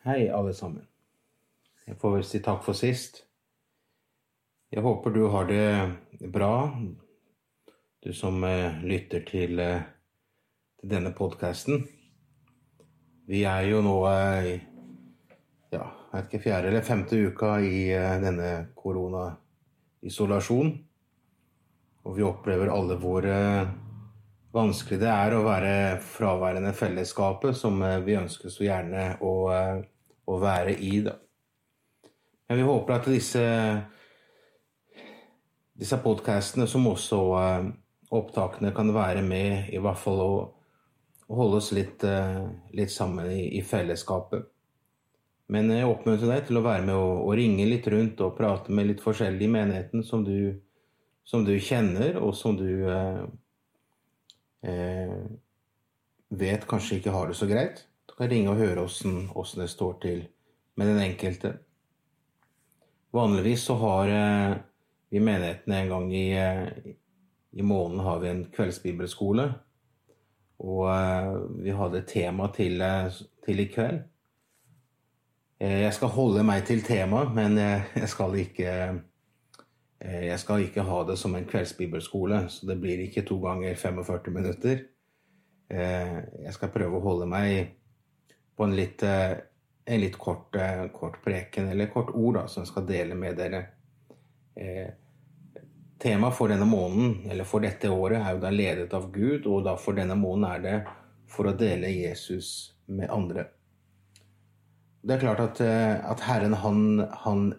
Hei, alle sammen. Jeg får vel si takk for sist. Jeg håper du har det bra, du som eh, lytter til, eh, til denne podkasten. Vi er jo nå i ja, jeg vet ikke, fjerde eller femte uka i eh, denne koronaisolasjonen. Og vi opplever alle våre eh, vanskelig det er å være fraværende fellesskapet som eh, vi ønsker så gjerne å, eh, å være i. Da. Men vi håper at disse, disse podkastene, som også eh, opptakene, kan være med i hvert fall å, å holde oss litt, litt sammen i, i fellesskapet. Men jeg oppmuntrer deg til å være med og, og, ringe litt rundt og prate med litt forskjellige i menigheten som du, som du kjenner, og som du eh, vet kanskje ikke har det så greit. Du kan ringe og høre åssen det står til med den enkelte. Vanligvis så har eh, vi menigheten en gang i, eh, i måneden har vi en kveldsbibelskole. Og eh, vi hadde tema til, eh, til i kveld. Eh, jeg skal holde meg til temaet, men jeg skal ikke jeg skal ikke ha det som en kveldsbibelskole, så det blir ikke to ganger 45 minutter. Jeg skal prøve å holde meg på en litt, en litt kort, kort, preken, eller kort ord, da, som jeg skal dele med dere. Temaet for denne måneden, eller for dette året, er jo da ledet av Gud, og da for denne måneden er det for å dele Jesus med andre. Det er klart at, eh, at Herren, han, han,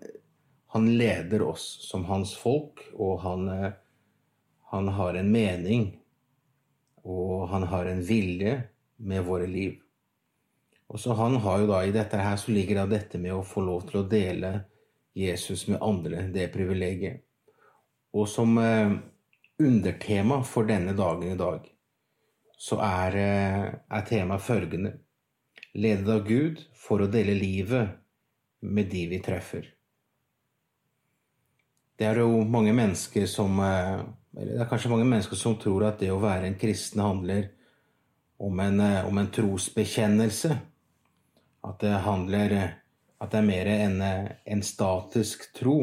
han, leder oss som hans folk, og han, eh, han har en mening, og han har en vilje med våre liv. Og så han har jo da I dette her så ligger da dette med å få lov til å dele Jesus med andre, det privilegiet. Og som eh, undertema for denne dagen i dag, så er, er temaet følgende ledet av Gud for å dele livet med de vi treffer. Det er jo mange mennesker som eh, Eller det er kanskje mange mennesker som tror at det å være en kristen handler om en, eh, om en trosbekjennelse. At det handler At det er mer enn en statisk tro.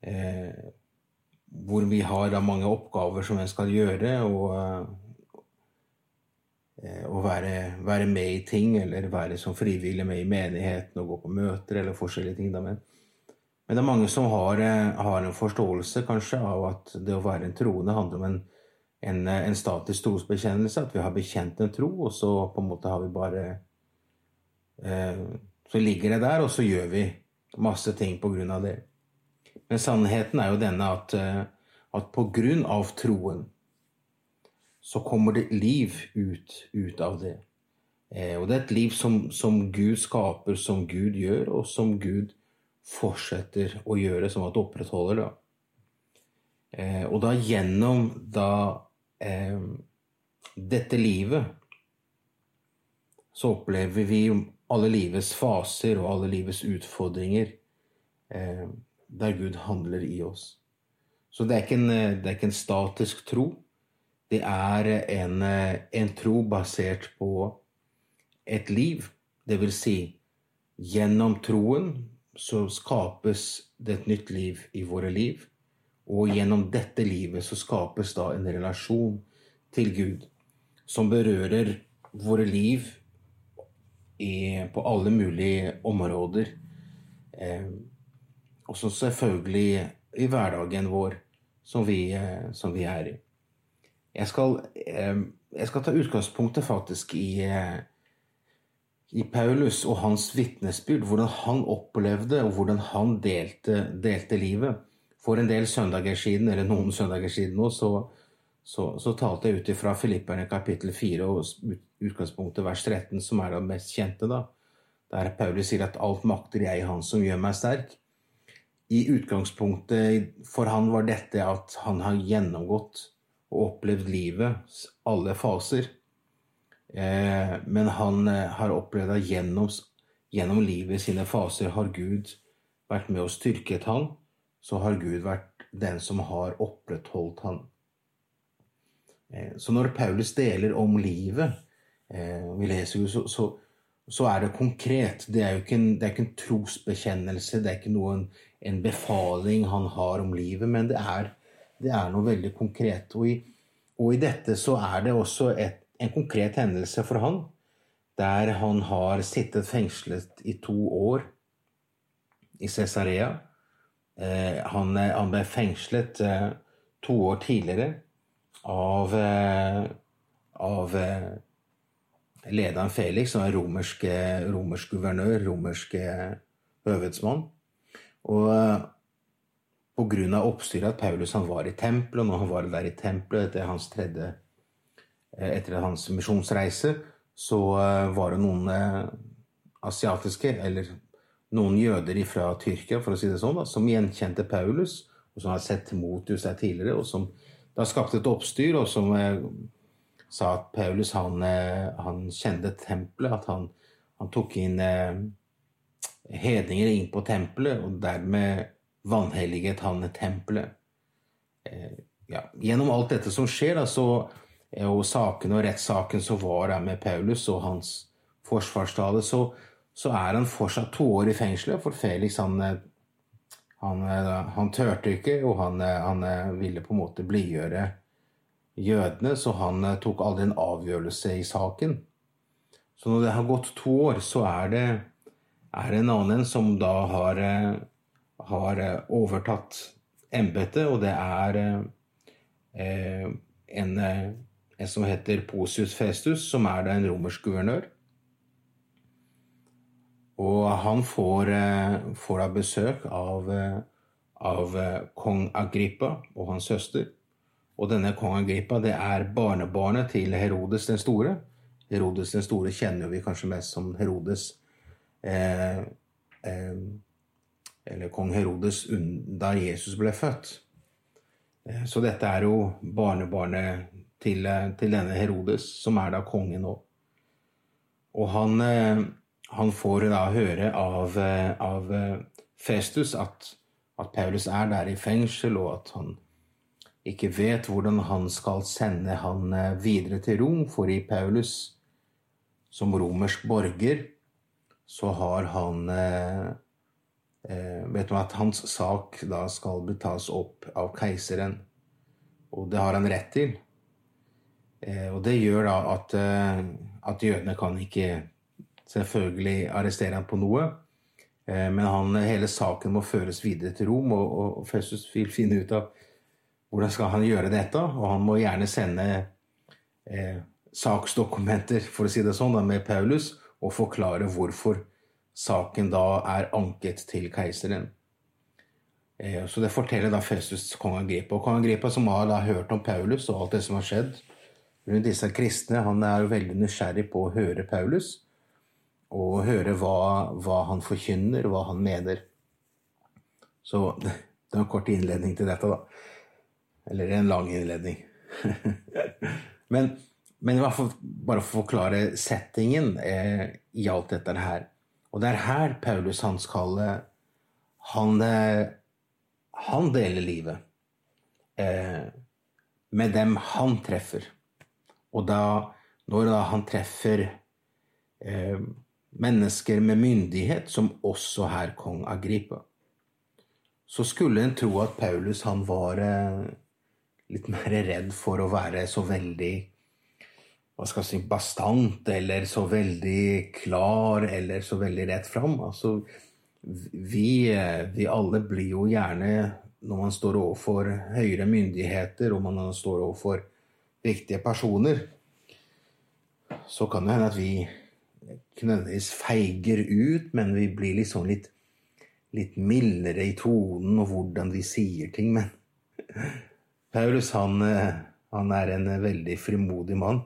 Eh, hvor vi har da mange oppgaver som en skal gjøre, og, Eh, å være, være, med i ting, eller være som frivillig med i menigheten og gå på møter eller forskjellige ting. Men, men det er mange som har, eh, har, en forståelse kanskje av at det å være en troende handler om en, en, en statisk trosbekjennelse. At vi har bekjent en tro, og så på en måte har vi bare eh, Så ligger det der, og så gjør vi masse ting på grunn av det. Men sannheten er jo denne at, eh, at på grunn av troen så kommer det liv ut, ut av det. Eh, og det er et liv som, som, Gud skaper, som Gud gjør, og som Gud fortsetter å gjøre, som at opprettholder. det. Eh, og da gjennom da eh, dette livet så opplever vi alle livets faser og alle livets utfordringer eh, der Gud handler i oss. Så det er ikke en, det er ikke en statisk tro det er en, en tro basert på et liv. Det vil si, gjennom troen så skapes det et nytt liv i våre liv. Og gjennom dette livet så skapes da en relasjon til Gud som berører våre liv i, på alle mulige områder. Eh, også selvfølgelig i hverdagen vår som vi, eh, som vi er i. Jeg skal, jeg skal ta utgangspunktet faktisk i, eh, i Paulus og hans vitnesbyrd. Hvordan han opplevde og hvordan han delte, delte, livet. For en del søndager siden, eller noen søndager siden nå, så, så, så talte jeg ut ifra Filipperne kapittel 4 og utgangspunktet vers 13, som er det mest kjente, da. Der Paulus sier at 'alt makter jeg i Han som gjør meg sterk'. I utgangspunktet for han var dette at han har gjennomgått og opplevd livet, alle faser. Eh, men han eh, har opplevd at gjennom, gjennom livet sine faser har Gud vært med og styrket han. Så har Gud vært den som har opprettholdt han. Eh, så når Paulus deler om livet Vi leser jo så, så, så er det konkret. Det er jo ikke en, det er ikke en trosbekjennelse, det er ikke noen, en befaling han har om livet, men det er, det er noe veldig konkret. Og i, og i, dette så er det også et, en konkret hendelse for han, der han har sittet fengslet i to år i Cesarea. Eh, han, han, ble fengslet eh, to år tidligere av, eh, av eh, lederen Felix, som er romersk, romersk guvernør, romersk høvedsmann. Og av oppstyret at Paulus han var i tempelet, og når han var der i tempelet etter hans tredje etter hans misjonsreise, så var det noen asiatiske, eller noen jøder fra Tyrkia, for å si det sånn, da, som gjenkjente Paulus, og som har sett Timotius her tidligere, og som da skapte et oppstyr, og som sa at Paulus han, eh, han kjente tempelet, at han, han tok inn eh, hedninger inn på tempelet, og dermed vanhelliget han tempelet. Eh, ja, gjennom alt dette som skjer, da, så og saken og rettssaken som var der med Paulus og hans forsvarstale, så, så er han fortsatt to år i fengselet, for Felix han, han, han tørte ikke, og han, han ville på en måte blidgjøre jødene, så han eh, tok aldri en avgjørelse i saken. Så når det har gått to år, så er det, er det en annen som da har, eh, har eh, overtatt embetet, og det er eh, en, en, som heter Posius Festus, som er da en romersk guvernør. Og han får, får da besøk av, av kong Agrippa og hans søster. Og denne kong Agrippa det er barnebarnet til Herodes den store. Herodes den store kjenner vi kanskje mest som Herodes eh, eh, Eller kong Herodes da Jesus ble født. Eh, så dette er jo barnebarnet til, eh, til, denne Herodes, som er da konge nå. Og han, eh, han får da høre av, eh, av Festus at, at Paulus er der i fengsel, og at han ikke vet hvordan han skal sende han videre til Rom, for i Paulus, som romersk borger, så har han Vet du at hans sak da skal bli tas opp av keiseren, og det har han rett til. Eh, og det gjør da at, eh, at jødene kan ikke selvfølgelig arrestere ham på noe. Eh, men han, hele saken må føres videre til Rom, og, og, Festus vil finne ut av hvordan skal han gjøre dette? Og han må gjerne sende eh, saksdokumenter, for å si det sånn, da, med Paulus, og forklare hvorfor saken da er anket til keiseren. Eh, så det forteller da Festus kong Agrippa. Og kong Agrippa, som har da hørt om Paulus og alt det som har skjedd rundt disse kristne, han er veldig nysgjerrig på å høre Paulus. Og høre hva, hva han forkynner, hva han mener. Så det er en kort innledning til dette, da. Eller en lang innledning. men, men, fall bare for å forklare settingen eh, i alt dette her. Og det er her Paulus han skal Han, eh, han deler livet eh, med dem han treffer. Og da, når da han treffer eh, mennesker med myndighet, som også her kong Agripa, så skulle en tro at Paulus han var eh, litt mer redd for å være så veldig hva skal jeg si, bastant eller så veldig klar eller så veldig rett fram. Altså, vi, vi, alle blir jo gjerne, når man står overfor høyere myndigheter og man står overfor viktige personer, så kan det hende at vi ikke nødvendigvis feiger ut, men vi blir liksom litt, litt mildere i tonen og hvordan vi sier ting. Men Paulus han, eh, han, er en eh, veldig frimodig mann.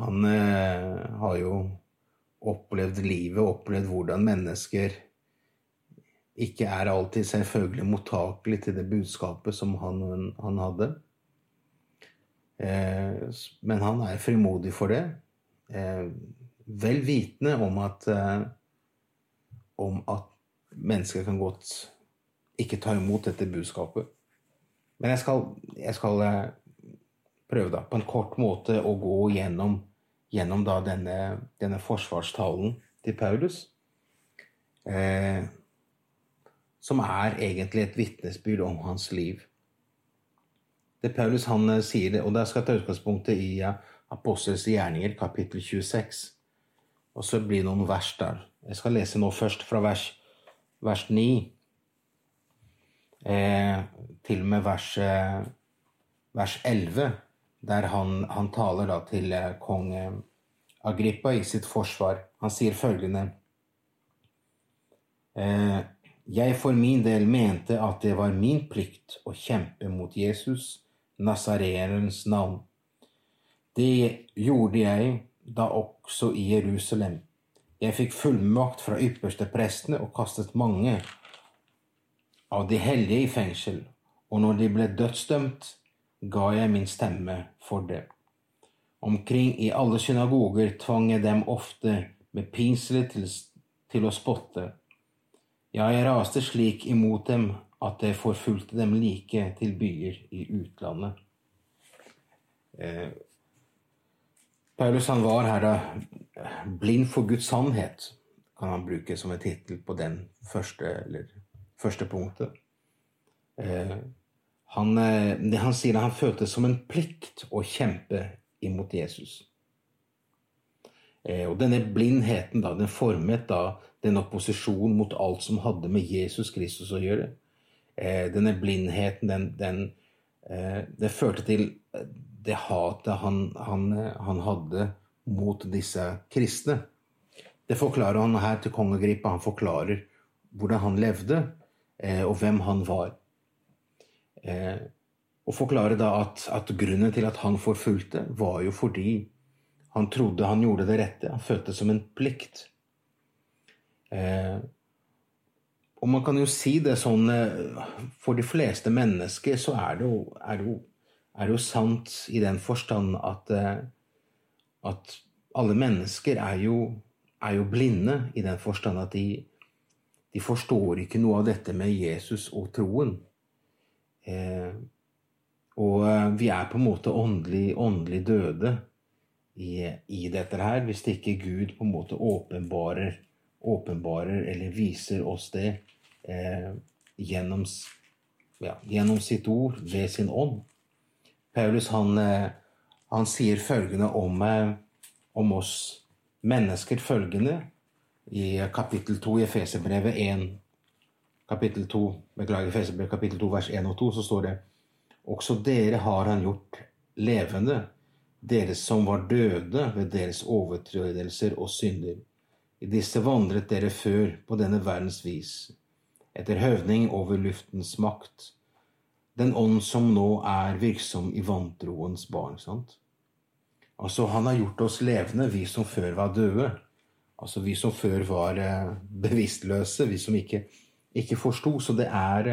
Han eh, har jo opplevd livet, opplevd hvordan mennesker ikke er alltid selvfølgelig mottakelige til det budskapet som han, han hadde. Eh, men han er frimodig for det. Eh, vel vitende om at eh, om at mennesker kan godt ikke ta imot dette budskapet. Men jeg skal, jeg skal, prøve da, på en kort måte å gå gjennom, gjennom da denne, denne forsvarstalen til Paulus. Eh, som er egentlig et vitnesbyrd om hans liv. Det Paulus han eh, sier og der skal jeg ta utgangspunktet i Apostels gjerninger, kapittel 26. Og så blir det noen vers der. Jeg skal lese nå først fra vers, vers 9 eh, til og med vers, eh, vers 11, der han, han taler da til eh, kong Agrippa i sitt forsvar. Han sier følgende eh, Jeg for min del mente at det var min plikt å kjempe mot Jesus, nasareerens navn. Det gjorde jeg da også i Jerusalem. Jeg fikk fullmakt fra ypperste prestene og kastet mange av de hellige i fengsel, og når de ble dødsdømt, ga jeg min stemme for det. Omkring i alle synagoger tvang jeg dem ofte med pinsler til, til å spotte. Ja, jeg raste slik imot dem at det forfulgte dem like til byer i utlandet. Eh, Paulus han var her da blind for Guds sannhet, kan han bruke som en tittel på den første, eller, første punktet. Eh, han, eh, det han sier han følte som en plikt å kjempe imot Jesus. Eh, og denne blindheten da, den formet da den opposisjonen mot alt som hadde med Jesus Kristus å gjøre. Eh, denne blindheten, den, den eh, Det førte til det hatet han, han, han, hadde mot disse kristne. Det forklarer han her til kongegripa. Han forklarer hvordan han levde, og hvem han var. Og forklarer da at, at grunnen til at han forfulgte, var jo fordi han trodde han gjorde det rette. Han følte det som en plikt. Eh, og man kan jo si det sånn eh, For de fleste mennesker så er det jo, er det jo, er det jo sant i den forstand at, eh, at alle mennesker er jo, er jo, blinde i den forstand at de, de, forstår ikke noe av dette med Jesus og troen. Eh, og eh, vi er på en måte åndelig, åndelig døde i, i dette her, hvis ikke Gud på en måte åpenbarer, åpenbarer eller viser oss det eh, gjennom, ja, gjennom, sitt ord, ved sin ånd. Paulus han, eh, han sier følgende om, eh, om, oss mennesker følgende i kapittel 2 i Efeserbrevet 1 kapittel 2, beklager Efeserbrevet kapittel 2 vers 1 og 2, så står det også dere har han gjort levende dere som var døde ved deres overtredelser og synder. I disse vandret dere før på denne verdens vis, etter høvning over luftens makt, den ånd som nå er virksom i vantroens barn. sant? Altså, han har gjort oss levende, vi som før var døde. Altså vi som før var eh, bevisstløse, vi som ikke, ikke forsto. Så det er,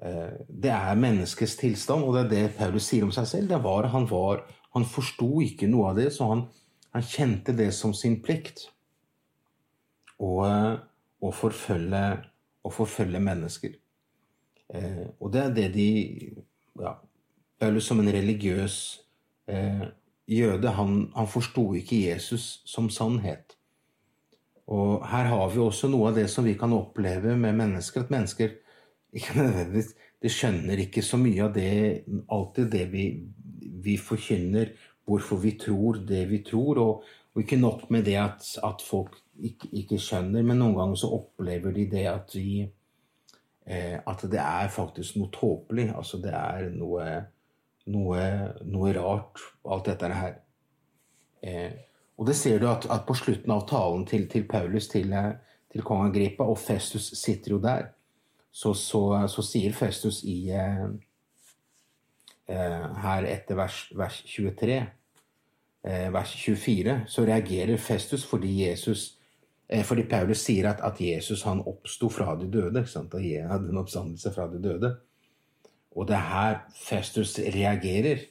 eh, det er menneskets tilstand, og det er det Paulus sier om seg selv. Det var Han var han forsto ikke noe av det, så han, han kjente det som sin plikt. Å, forfølge, å forfølge, mennesker. Eh, og det er det de ja, Paulus som en religiøs eh, jøde, han, han forsto ikke Jesus som sannhet. Og her har vi også noe av det som vi kan oppleve med mennesker. At mennesker ikke nødvendigvis de skjønner ikke så mye av det, alltid det vi, vi forkynner hvorfor vi tror det vi tror. Og, og ikke nok med det at, at folk ikke, ikke, skjønner, men noen ganger så opplever de det at vi eh, At det er faktisk noe tåpelig. Altså det er noe, noe, noe rart, alt dette her. Eh, og det ser du at, at, på slutten av talen til, til Paulus til, til kong Agrippa, og Festus sitter jo der, så, så, så sier Festus i eh, Eh, her etter vers, vers 23, eh, vers 24, så reagerer Festus fordi Jesus fordi Paulus sier at, at Jesus han oppsto fra de døde. Ikke sant? Og hadde en oppstandelse fra de døde. Og det er her Festus reagerer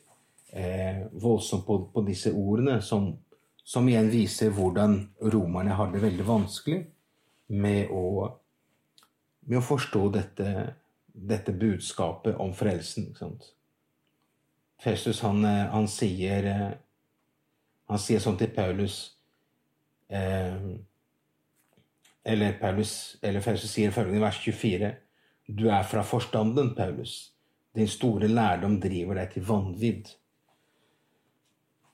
eh, voldsomt på, på, disse ordene, som, som, igjen viser hvordan romerne har det veldig vanskelig med å, med å forstå dette, dette budskapet om frelsen. Ikke sant? Festus han, eh, han, sier eh, Han sier sånn til Paulus eh, Eller Paulus eller Paulus sier følgende i vers 24.: Du er fra forstanden, Paulus. Din store lærdom driver deg til vanvidd.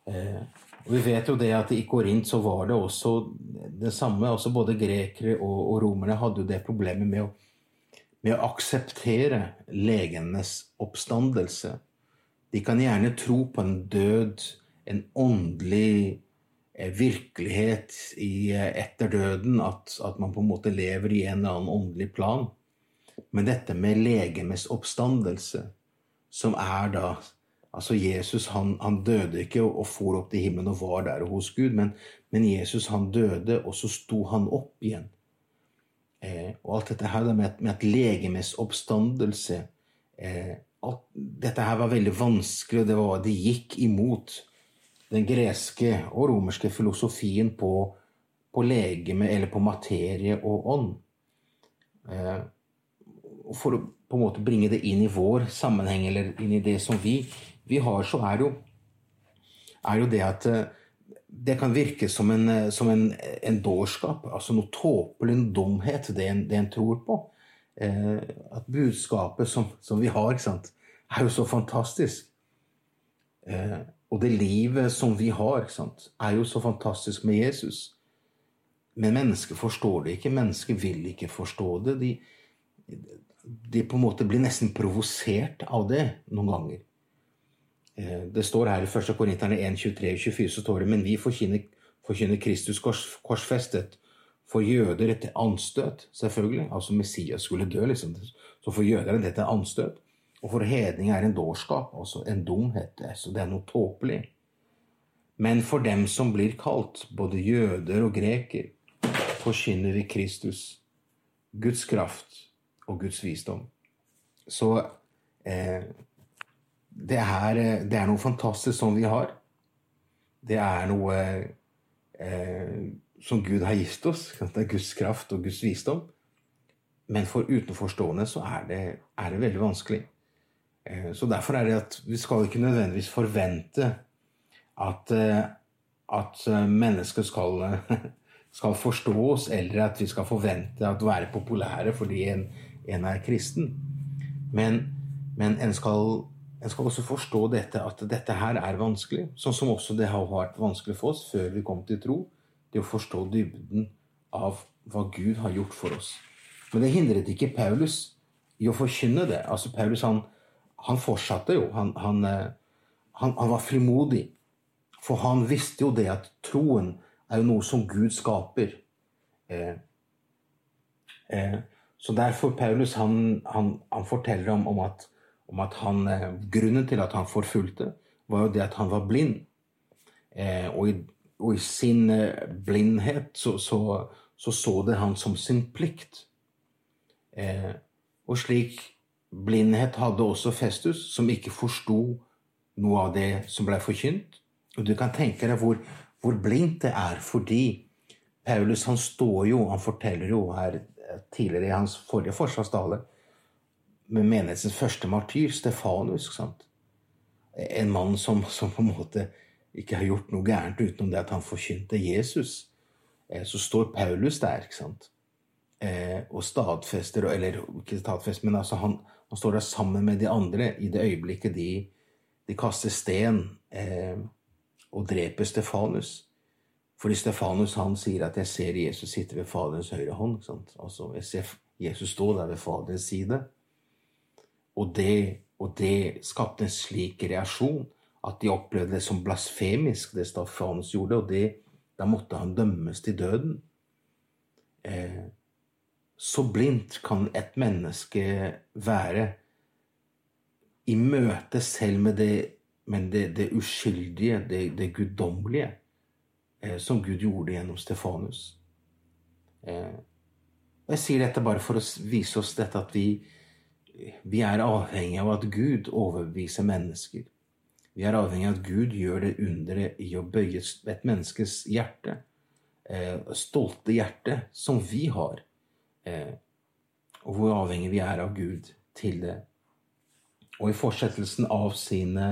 Eh, Vi vet jo det at i Korint så var det også det samme. Også Både grekere og, og romerne hadde jo det problemet med å, med å akseptere legenes oppstandelse. De kan gjerne tro på en død, en åndelig virkelighet i, eh, etter døden, at, at, man på en måte lever i en eller annen åndelig plan. Men dette med legemes oppstandelse, som er da Altså Jesus han, han døde ikke og, og for opp til himmelen og var der hos Gud, men, men Jesus han døde, og så sto han opp igjen. Eh, og alt dette her med, med at legemes oppstandelse eh, Dette her var veldig vanskelig, og det, var, det gikk imot den greske og romerske filosofien på, på legeme, eller på materie og ånd. Eh, for å på en måte bringe det inn i vår sammenheng, eller inn i det som vi vi har, så er jo, er jo det at eh, det kan virke som en, eh, som en, en dårskap, altså noe tåpelig, en dumhet, det en, det en tror på. Eh, at budskapet som, som vi har, sant, er jo så fantastisk. Eh, og det livet som vi har, sant, er jo så fantastisk med Jesus. Men mennesker forstår det ikke. Mennesker vil ikke forstå det. De, de på en måte blir nesten provosert av det noen ganger. Eh, det står her i 1. Korinterne 1, 23 24 så står det men vi forkynner, forkynner Kristus kors, korsfestet. For jøder etter anstøt, selvfølgelig. Altså Messias skulle dø, liksom. Så for jøder er dette anstøt. Og for hedning er en dårskap, altså en dumhet. Så det er noe tåpelig. Men for dem som blir kalt, både jøder og greker, forkynner vi Kristus, Guds kraft og Guds visdom. Så eh, det er, eh, det er, noe fantastisk som vi har. Det er noe eh, som Gud har gitt oss. Det er Guds kraft og Guds visdom. Men for utenforstående så er det, er det veldig vanskelig. Eh, så derfor er det at vi skal ikke nødvendigvis forvente at, eh, at eh, mennesker skal, skal oss, eller at vi skal forvente at være populære fordi en, en er kristen. Men, men en skal en skal også forstå dette, at dette her er vanskelig. Sånn som også det har vært vanskelig for oss før vi kom til tro. Det å forstå dybden av hva Gud har gjort for oss. Men det hindret ikke Paulus i å forkynne det. Altså Paulus han, han fortsatte jo. Han, han, eh, han, han, var frimodig. For han visste jo det at troen er jo noe som Gud skaper. Eh, eh, så derfor Paulus han, forteller om, om at om at eh, grunnen til at han forfulgte, var jo det at han var blind. Eh, og, i, og, i, sin eh, blindhet så så, så så, det han som sin plikt. Og slik blindhet hadde også Festus, som ikke forsto noe av det som ble forkynt. Og du kan tenke deg hvor, hvor blindt det er, fordi Paulus han står jo, han forteller jo her eh, tidligere i hans forrige forsvarstale med menighetens første martyr, Stefanus. En mann som, som, på en måte ikke har gjort noe gærent utenom det at han forkynte Jesus. Eh, så står Paulus der ikke sant? Eh, og stadfester Eller ikke stadfester, men altså han, han, står der sammen med de andre i det øyeblikket de, de kaster sten eh, og dreper Stefanus. Fordi Stefanus han sier at 'jeg ser Jesus sitte ved Faderens høyre hånd'. Altså, jeg ser Jesus stå der ved Faderens side. Og det, og det skapte en slik reaksjon at de opplevde det som blasfemisk, det Stefanus gjorde, og det, da måtte han dømmes til døden. Eh, så blindt kan et menneske være i møte selv med det, med det, det uskyldige, det, det guddommelige, eh, som Gud gjorde gjennom Stefanus. Eh, jeg sier dette bare for å vise oss dette at vi, vi er avhengig av at Gud overbeviser mennesker. Vi er avhengig av at Gud gjør det underet i å bøye et menneskes hjerte. Eh, stolte hjerte, som vi har. Eh, og hvor avhengig vi er av Gud til det. Og i fortsettelsen av sine,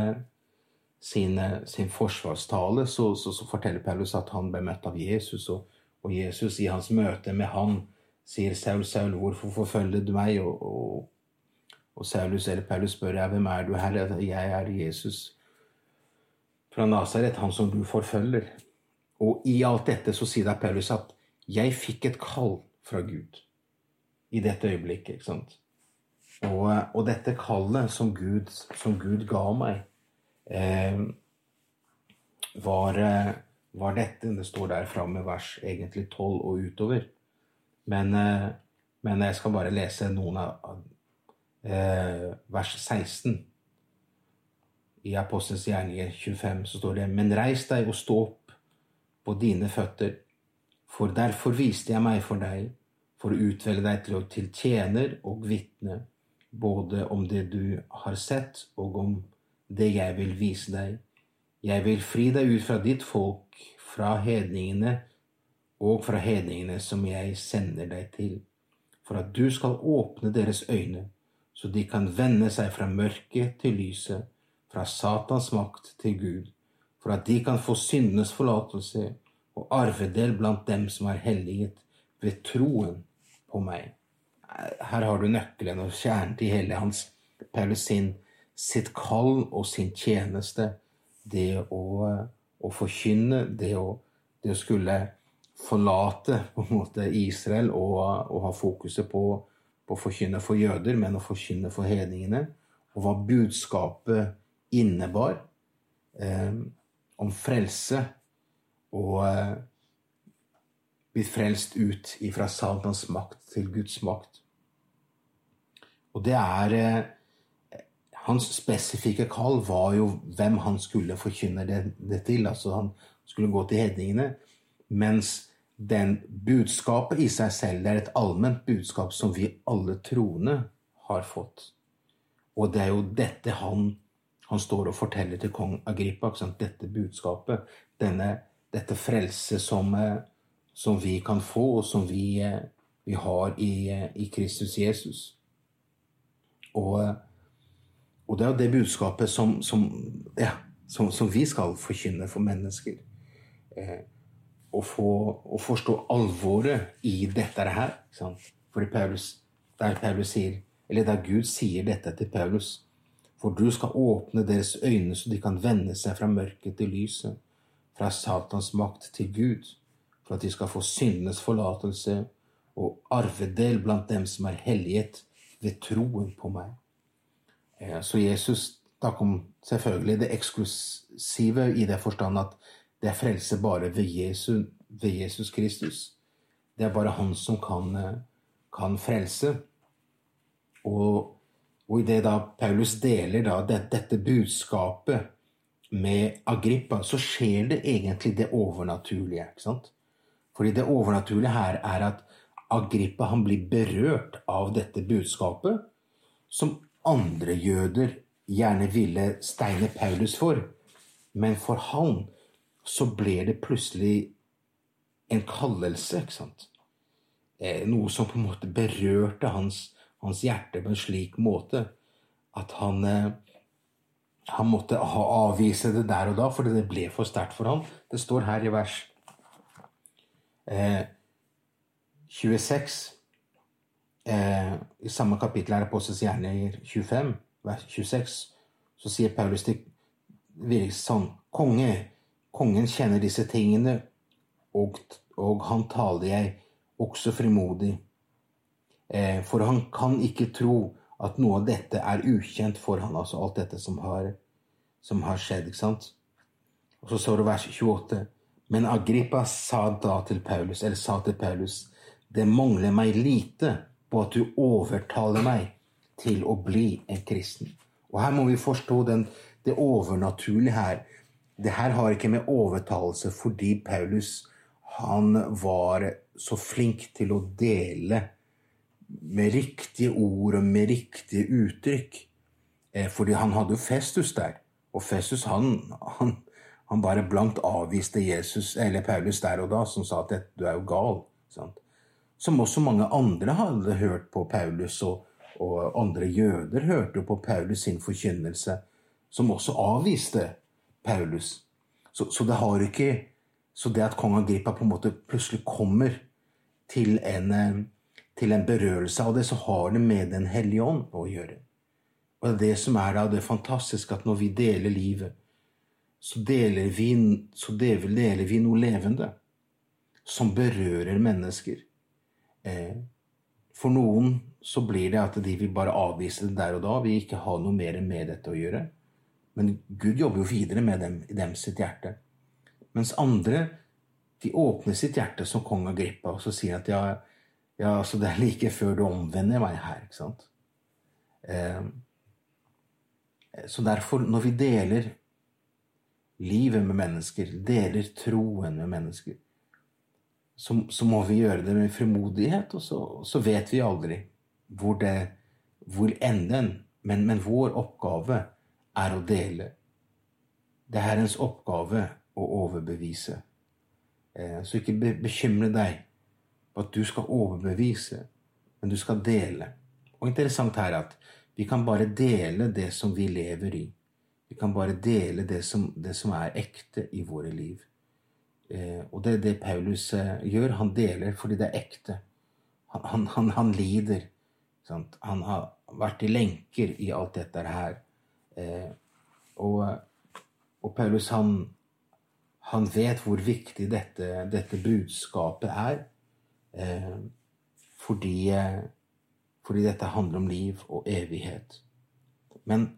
sin, sin forsvarstale, så, så, så, forteller Paulus at han ble møtt av Jesus, og, og, Jesus i hans møte med han sier 'Saul, Saul, hvorfor forfølger du meg?' Og, og, og Saulus eller Paulus spør jeg, 'Hvem er du, Herre?' 'Jeg er Jesus fra Nasaret, han som du forfølger.' Og i alt dette så sier da Paulus at 'jeg fikk et kall fra Gud' i dette øyeblikket. ikke sant? Og, og dette kallet som Gud, som Gud ga meg, eh, var, eh, var, dette Det står der framme vers egentlig 12 og utover. Men, eh, men, jeg skal bare lese noen av eh, vers 16. I Apostelens gjerninger 25 så står det Men reis deg og stå opp på dine føtter, for derfor viste jeg meg for deg, for å utvelge deg til, til tjener og vitne, både om det du har sett, og om det jeg vil vise deg. Jeg vil fri deg ut fra ditt folk, fra hedningene og fra hedningene som jeg sender deg til, for at du skal åpne deres øyne, så de kan vende seg fra mørket til lyset, fra Satans makt til Gud, for at de kan få syndenes forlatelse og arvedel blant dem som er helliget ved troen på meg. Her har du nøkkelen og kjernen til hele hans Paulus sin sitt kall og sin tjeneste. Det å, å forkynne, det å, det å, skulle forlate på en måte Israel og, og ha fokuset på, på å forkynne for jøder, men å forkynne for hedningene. Og hva budskapet innebar eh, om frelse og eh, blitt frelst ut ifra Satans makt til Guds makt. Og det er eh, hans spesifikke kall var jo hvem han skulle forkynne det, det til. Altså han skulle gå til hedningene. Mens den budskapet i seg selv, det er et allment budskap som vi alle troende har fått. Og det er jo dette han, han står og forteller til kong Agrippa. Dette budskapet, denne, dette frelse som, eh, som, vi kan få, og som vi, eh, vi har i, eh, i Kristus Jesus. Og og det er det budskapet som, som, ja, som, som vi skal forkynne for mennesker. Eh, å, få, å forstå alvoret i dette her. Fordi Paulus, der Paulus sier, eller der Gud sier dette til Paulus For du skal åpne deres øyne så de kan vende seg fra mørket til lyset, fra Satans makt til Gud, for at de skal få syndenes forlatelse og arvedel blant dem som er helliget ved troen på meg. Eh, så Jesus Da kom selvfølgelig det eksklusive i det forstand at det er frelse bare ved, Jesus, ved Jesus Kristus. Det er bare Han som kan, eh, kan frelse. Og, og i det da Paulus deler da det, dette budskapet med Agrippa, så skjer det egentlig det overnaturlige. ikke sant? Fordi det overnaturlige her er at Agrippa han blir berørt av dette budskapet, som andre jøder gjerne ville steine Paulus for. Men for han så ble det plutselig en kallelse, ikke sant. Eh, noe som på en måte berørte hans, hans hjerte på en slik måte at han, eh, han måtte avvise det der og da, fordi det ble for sterkt for ham. Det står her i vers eh, 26 eh, I samme kapittel er Apostelens gjerninger 25, vers 26, så sier Paulus til sånn Konge, kongen kjenner disse tingene, og, og han taler jeg også frimodig. Eh, for han kan ikke tro at noe av dette er ukjent for han, altså alt dette som har, som har skjedd. ikke sant? Og så står det vers 28. Men Agrippa sa da til Paulus, eller sa til Paulus, det mangler meg lite på at du overtaler meg til å bli en kristen. Og her må vi forstå den, det overnaturlige her. Det her har ikke med overtalelse fordi Paulus han var så flink til å dele med riktige ord og med riktige uttrykk. Eh, fordi han hadde jo Festus der. Og Festus han, han, han bare blankt avviste Jesus, eller Paulus der og da, som sa at du er jo gal. Sant? som også mange andre hadde hørt på Paulus, og, og andre jøder hørte på Paulus sin forkynnelse, som også avviste Paulus. Så, så, det har ikke Så det at kong Agrippa på en måte plutselig kommer til en, eh, til en berørelse av det, så har det med Den hellige ånd å gjøre. Og det er det som er da det fantastiske, at når vi deler livet, så deler vi, så deler vi noe levende som berører mennesker. Eh, for noen så blir det at de vil bare avvise det der og da, vil ikke ha noe mer med dette å gjøre. Men Gud jobber jo videre med dem i dem sitt hjerte. Mens andre de åpner sitt hjerte som kong Agrippa og så sier at ja, ja så det er like før du omvender meg her. ikke sant? Eh, så derfor, når vi deler livet med mennesker, deler troen med mennesker, så, så må vi gjøre det med frimodighet, og så, så vet vi aldri hvor, det, hvor enden men, men vår oppgave er å dele. Det er Herrens oppgave å overbevise. Eh, så ikke bekymre deg på at du skal overbevise, men du skal dele. Og interessant her at vi kan bare dele det som vi lever i. Vi kan bare dele det som, det som er ekte i våre liv. Eh, og det er det Paulus eh, gjør. Han deler fordi det er ekte. Han, han, han, han lider. Sant? Han har vært i lenker i alt dette her. Eh, og, og, Paulus, han, han, vet hvor viktig dette, dette budskapet er. Eh, fordi, fordi, dette handler om liv og evighet. Men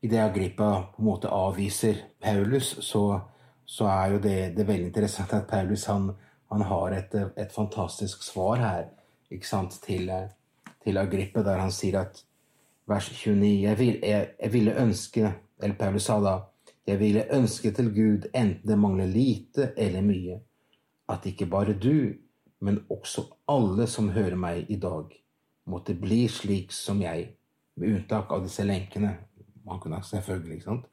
idet Agrippa på en måte avviser Paulus, så, så er jo det, det veldig interessant at Paulus han, han har et, et, fantastisk svar her sant, til, til Agrippa, der han sier at vers 29. Jeg, vil, jeg, jeg, ville ønske, eller Paulus sa da, jeg ville ønske til Gud, enten det mangler lite eller mye, at ikke bare du, men også alle som hører meg i dag, måtte bli slik som jeg, med unntak av disse lenkene. Han kunne selvfølgelig, ikke sant?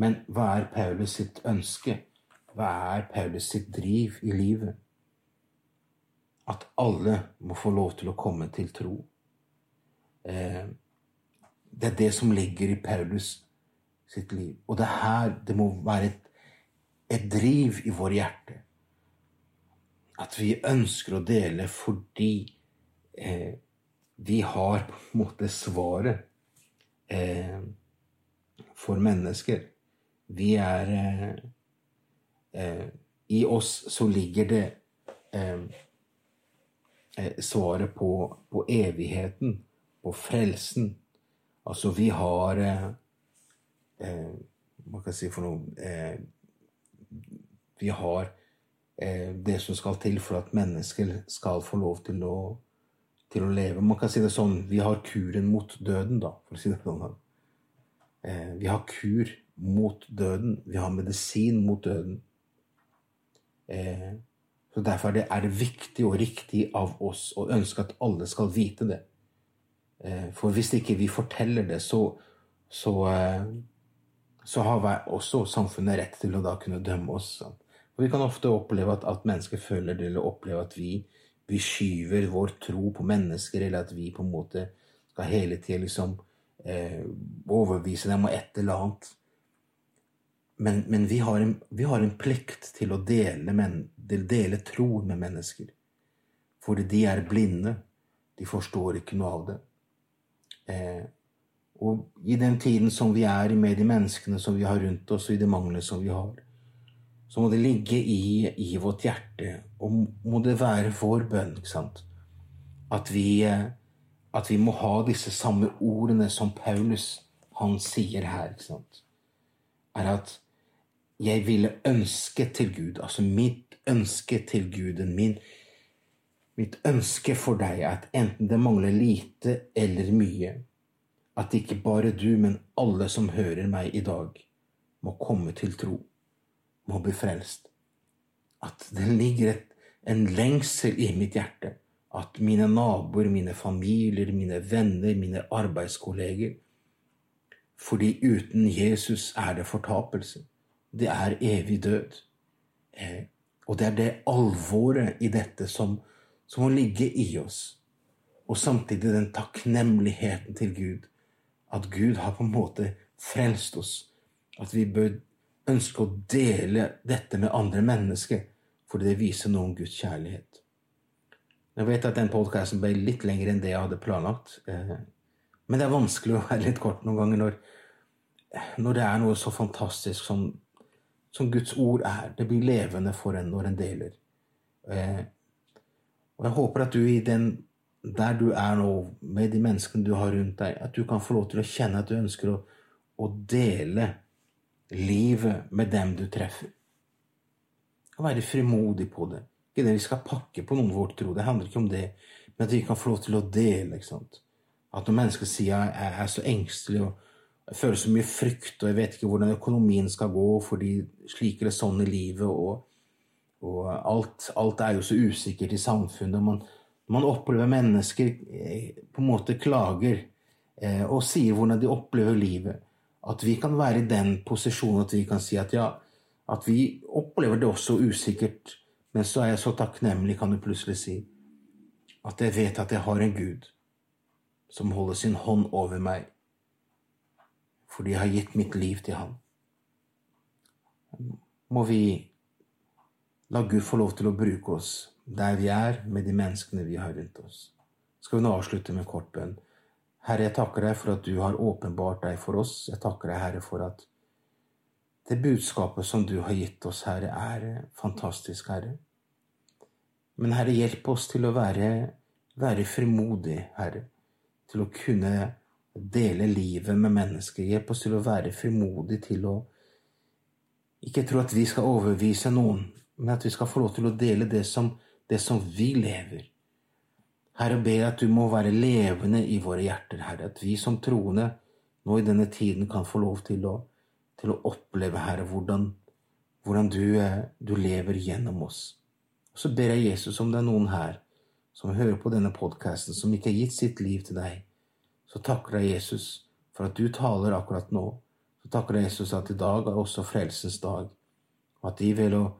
Men hva er Paulus sitt ønske? Hva er Paulus sitt driv i livet? At alle må få lov til å komme til tro. Eh, det er det som ligger i Paulus sitt liv. Og det er her det må være et, et driv i vår hjerte. At vi ønsker å dele fordi eh, vi har på en måte svaret eh, for mennesker. Vi er eh, eh I oss så ligger det eh, eh, svaret på, på evigheten, på frelsen Altså, vi har eh, eh, Hva kan jeg si for noe Vi har det som skal til for at mennesker skal få lov til å, til å leve. Man kan si det sånn Vi har kuren mot døden, da, for å si det sånn. Eh, vi har kur mot døden. Vi har medisin mot døden. Eh, så Derfor er det, viktig og riktig av oss å ønske at alle skal vite det. Eh, for hvis ikke vi forteller det, så, så, så har også samfunnet rett til å da kunne dømme oss. Og vi kan ofte oppleve at, at mennesker føler det, eller opplever at vi, vi, skyver vår tro på mennesker, eller at vi på en måte skal hele tida liksom eh, overbevise dem om et eller annet. Men, men vi, har en, vi, har en, plikt til å dele, men, dele tro med mennesker. Fordi de er blinde. De forstår ikke noe av det. Eh, og i den tiden som vi er med de menneskene som vi har rundt oss, og i det manglet som vi har, så må det ligge i, i vårt hjerte, og må det være vår bønn, ikke sant, at vi, eh, at vi må ha disse samme ordene som Paulus han sier her, er at jeg ville ønske til Gud, altså mitt ønske til Guden min, Mitt ønske for deg er at enten det mangler lite eller mye, at ikke bare du, men alle som hører meg i dag, må komme til tro, må bli frelst. At det ligger et, en lengsel i mitt hjerte. At mine naboer, mine familier, mine venner, mine arbeidskolleger Fordi uten Jesus er det fortapelse. Det er evig død. Eh, og det er det alvoret i dette som som må ligge i oss. Og samtidig den takknemligheten til Gud. At Gud har på en måte frelst oss. At vi bør ønske å dele dette med andre mennesker, fordi det viser noe om Guds kjærlighet. Jeg vet at den podkasten ble litt lengre enn det jeg hadde planlagt. Eh, men det er vanskelig å være litt kort noen ganger når, når det er noe så fantastisk som, som, Guds ord er. Det blir levende for en når en deler. Eh, og jeg håper at du i den der du er nå, med de menneskene du har rundt deg, at du kan få lov til å kjenne at du ønsker å, å dele livet med dem du treffer. Og være frimodig på det. Ikke det vi skal pakke på noen vår tro, det handler ikke om det, men at vi kan få lov til å dele. ikke sant? At når mennesker sier jeg er så engstelig og jeg føler så mye frykt, og jeg vet ikke hvordan økonomien skal gå fordi slik eller sånn i livet, og, og alt, alt, er jo så usikkert i samfunnet. Man, man opplever mennesker eh, på en måte klager eh, og sier hvordan de opplever livet. At vi kan være i den posisjonen at vi kan si at ja, at vi opplever det også usikkert, men så er jeg så takknemlig, kan du plutselig si, at jeg vet at jeg har en Gud som holder sin hånd over meg, fordi jeg har gitt mitt liv til Han. Må vi la Gud få lov til å bruke oss der vi er, med de menneskene vi har rundt oss. Skal vi nå avslutte med kort bønn? Herre, jeg takker deg for at du har åpenbart deg for oss. Jeg takker deg, Herre, for at det budskapet som du har gitt oss, Herre, er fantastisk, Herre. Men Herre, hjelp oss til å være, være frimodig, Herre til å kunne dele livet med mennesker. Hjelp oss til å være frimodig til å ikke tro at vi skal overbevise noen, men at vi skal få lov til å dele det som, det som vi lever. Herre, ber at du må være levende i våre hjerter, Herre. At vi som troende nå i denne tiden kan få lov til å, til å oppleve, Herre, hvordan, hvordan du, eh, du, lever gjennom oss. Og så ber jeg Jesus om det er noen her som hører på denne podkasten, som ikke har gitt sitt liv til deg, så takker jeg Jesus for at du taler akkurat nå. Så takker jeg Jesus at i dag er også frelsens dag, og at de ved, å,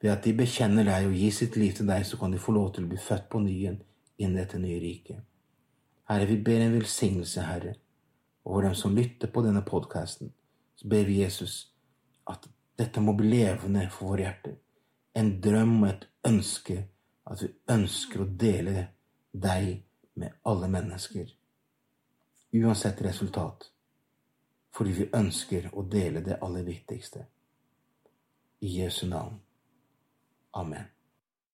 ved at de bekjenner deg og gir sitt liv til deg, så kan de få lov til å bli født på ny inn i dette nye riket. Herre, vi ber en velsignelse, Herre, over dem som lytter på denne podkasten. Så ber vi Jesus at dette må bli levende for våre hjerter. En drøm og et ønske at vi ønsker å dele deg med alle mennesker, uansett resultat, fordi vi ønsker å dele det aller viktigste. I Jesu navn. Amen.